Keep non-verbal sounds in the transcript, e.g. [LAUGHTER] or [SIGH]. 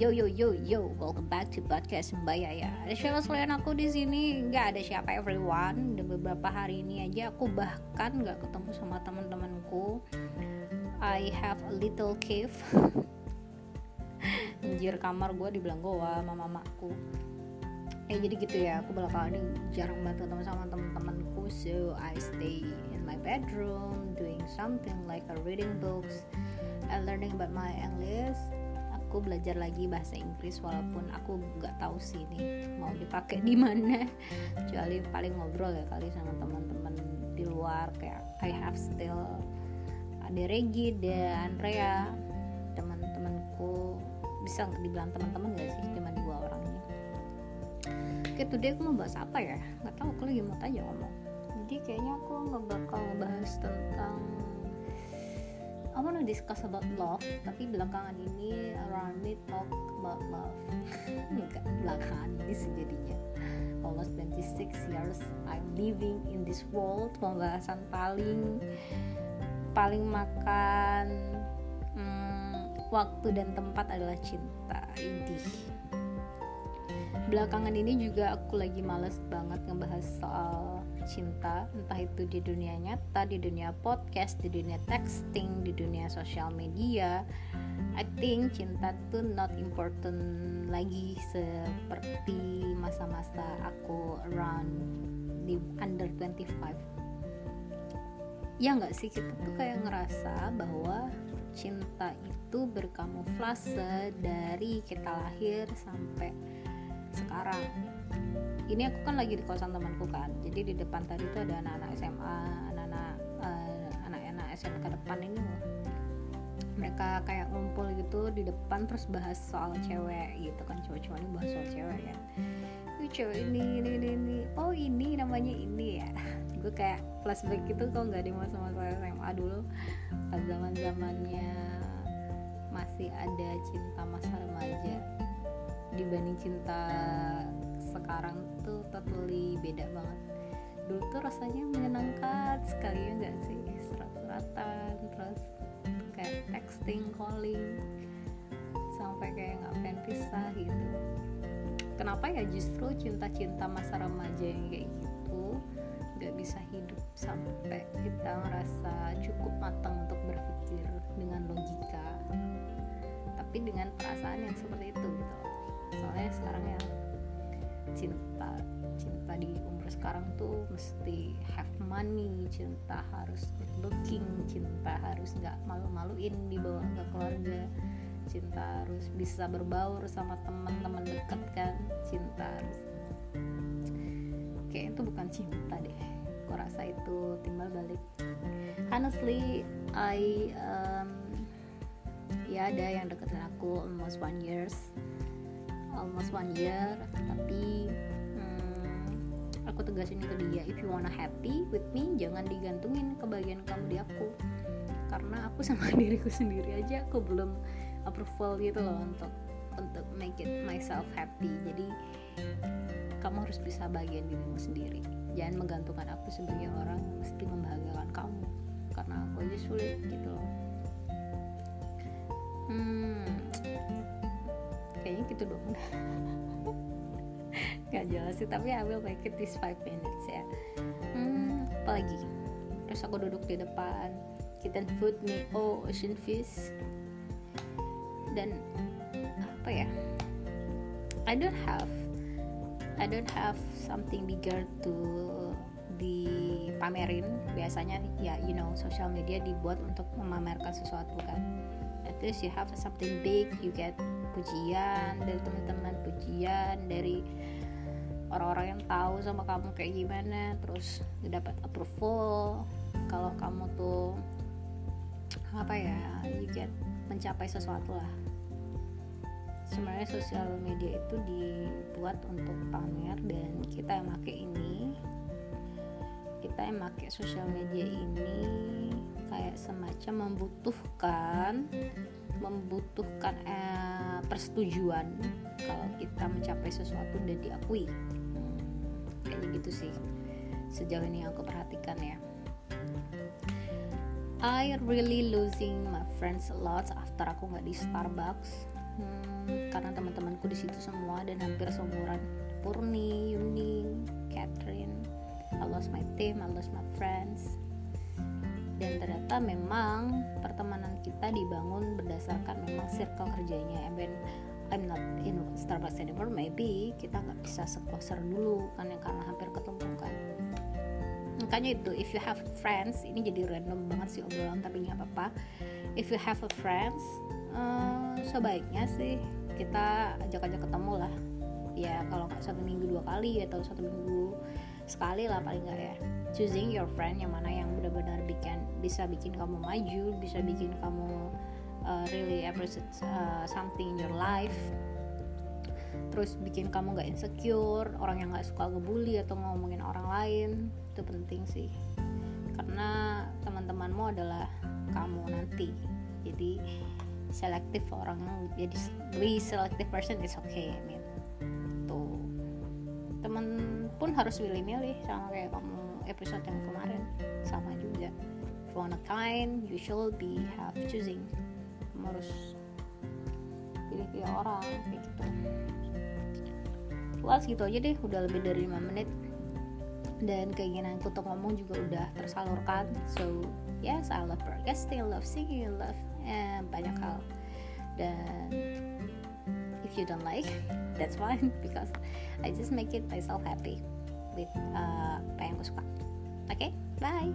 Yo yo yo yo, welcome back to podcast Mbak Yaya. Ada siapa selain aku di sini? Nggak ada siapa everyone. Udah beberapa hari ini aja aku bahkan nggak ketemu sama teman-temanku. I have a little cave. [LAUGHS] Anjir kamar gue dibilang goa sama mamaku. Eh jadi gitu ya, aku belakangan ini jarang banget ketemu sama teman-temanku. So I stay in my bedroom doing something like a reading books and learning about my English aku belajar lagi bahasa Inggris walaupun aku nggak tahu sih ini mau dipakai di mana. Kecuali paling ngobrol ya kali sama teman-teman di luar kayak I have still ada Regi dan Andrea teman-temanku. Bisa dibilang teman-teman gak sih cuma dua orangnya oke today aku mau bahas apa ya? Nggak tahu aku lagi mau tanya ngomong. Jadi kayaknya aku nggak bakal ngebahas tentang I wanna discuss about love tapi belakangan ini me talk about love. [LAUGHS] Belakangan ini sejadinya almost 26 years I'm living in this world pembahasan paling paling makan hmm, waktu dan tempat adalah cinta ini belakangan ini juga aku lagi males banget ngebahas soal cinta entah itu di dunia nyata di dunia podcast di dunia texting di dunia sosial media. I think cinta tuh not important lagi seperti masa-masa aku around di under 25 ya nggak sih kita tuh kayak ngerasa bahwa cinta itu berkamuflase dari kita lahir sampai sekarang ini aku kan lagi di kosan temanku kan. Jadi di depan tadi tuh ada anak-anak SMA anak-anak uh, anak-anak SMK depan ini. Loh mereka kayak ngumpul gitu di depan terus bahas soal cewek gitu kan. Cowok-cowok ini bahas soal cewek ya cewek ini ini ini ini. Oh ini namanya ini ya. [LAUGHS] Gue kayak flashback gitu kok nggak di masa-masa SMA dulu. Pas zaman zamannya masih ada cinta masa remaja dibanding cinta sekarang tuh totally beda banget. Dulu tuh rasanya menyenangkan sekali ya nggak sih? Surat-suratan terus kayak texting calling sampai kayak nggak pengen pisah gitu. Kenapa ya justru cinta-cinta masa remaja yang kayak gitu nggak bisa hidup sampai kita ngerasa cukup matang untuk berpikir dengan logika tapi dengan perasaan yang seperti itu gitu? Soalnya sekarang yang cinta cinta di umur sekarang tuh mesti have money cinta harus good looking cinta harus nggak malu-maluin dibawa ke keluarga cinta harus bisa berbaur sama teman-teman dekat kan cinta harus. Kayak itu bukan cinta deh aku rasa itu timbal balik. Honestly I um, ya ada yang deketin aku almost one years almost one year tapi hmm, aku tegasin ke dia if you wanna happy with me jangan digantungin kebahagiaan kamu di aku. Karena aku [LAUGHS] sama diriku sendiri aja aku belum approval gitu loh untuk untuk make it myself happy. Jadi kamu harus bisa bagian dirimu sendiri. Jangan menggantungkan aku sebagai orang mesti membahagiakan kamu. Karena aku aja sulit gitu loh. Hmm kayaknya gitu dong. [LAUGHS] Nggak jelas sih tapi I will make it this 5 minutes ya. Hmm, apa lagi terus aku duduk di depan kita food me oh ocean fish. Dan apa ya? I don't have I don't have something bigger to dipamerin. Biasanya ya you know social media dibuat untuk memamerkan sesuatu kan least you have something big you get pujian dari teman-teman pujian dari orang-orang yang tahu sama kamu kayak gimana terus dapat approval. Kalau kamu tuh apa ya you get mencapai sesuatu lah. Sebenarnya sosial media itu dibuat untuk pamer dan kita yang pakai ini. Kita yang pakai sosial media ini kayak semacam membutuhkan membutuhkan eh, persetujuan kalau kita mencapai sesuatu dan diakui. Kayaknya gitu sih sejauh ini yang aku perhatikan ya. I really losing my friends a lot after aku nggak di Starbucks. Hmm, karena teman-temanku di situ semua dan hampir seumuran. Purni, Yuning, Catherine I lost my team, I lost my friends dan ternyata memang pertemanan kita dibangun berdasarkan memang circle kerjanya. And when I'm not in Starbucks anymore. Maybe kita nggak bisa sekloser dulu kan yang karena hampir ketemu kan. Makanya itu if you have friends ini jadi random banget sih obrolan tapi nggak apa-apa. If you have a friends uh, sebaiknya sih kita ajak-ajak ketemu lah. Ya kalau nggak satu minggu dua kali atau satu minggu sekali lah paling nggak ya. Choosing your friend yang mana yang benar-benar bikin bisa bikin kamu maju bisa bikin kamu uh, really appreciate uh, something in your life. Terus bikin kamu gak insecure orang yang gak suka ngebully atau ngomongin orang lain itu penting sih. Karena teman-temanmu adalah kamu nanti. Jadi selektif orang jadi be selective person is okay I mean temen pun harus pilih-milih sama kayak kamu episode yang kemarin. Sama juga. If you wanna kind you should be have choosing. Kamu harus pilih-pilih orang kayak gitu. Luas gitu aja deh. Udah lebih dari 5 menit. Dan keinginanku untuk ngomong juga udah tersalurkan. So yes I love broadcasting love singing love eh, banyak hal. Dan if you don't like [LAUGHS] that's fine [LAUGHS] because I just make it myself happy with uh, okay? bye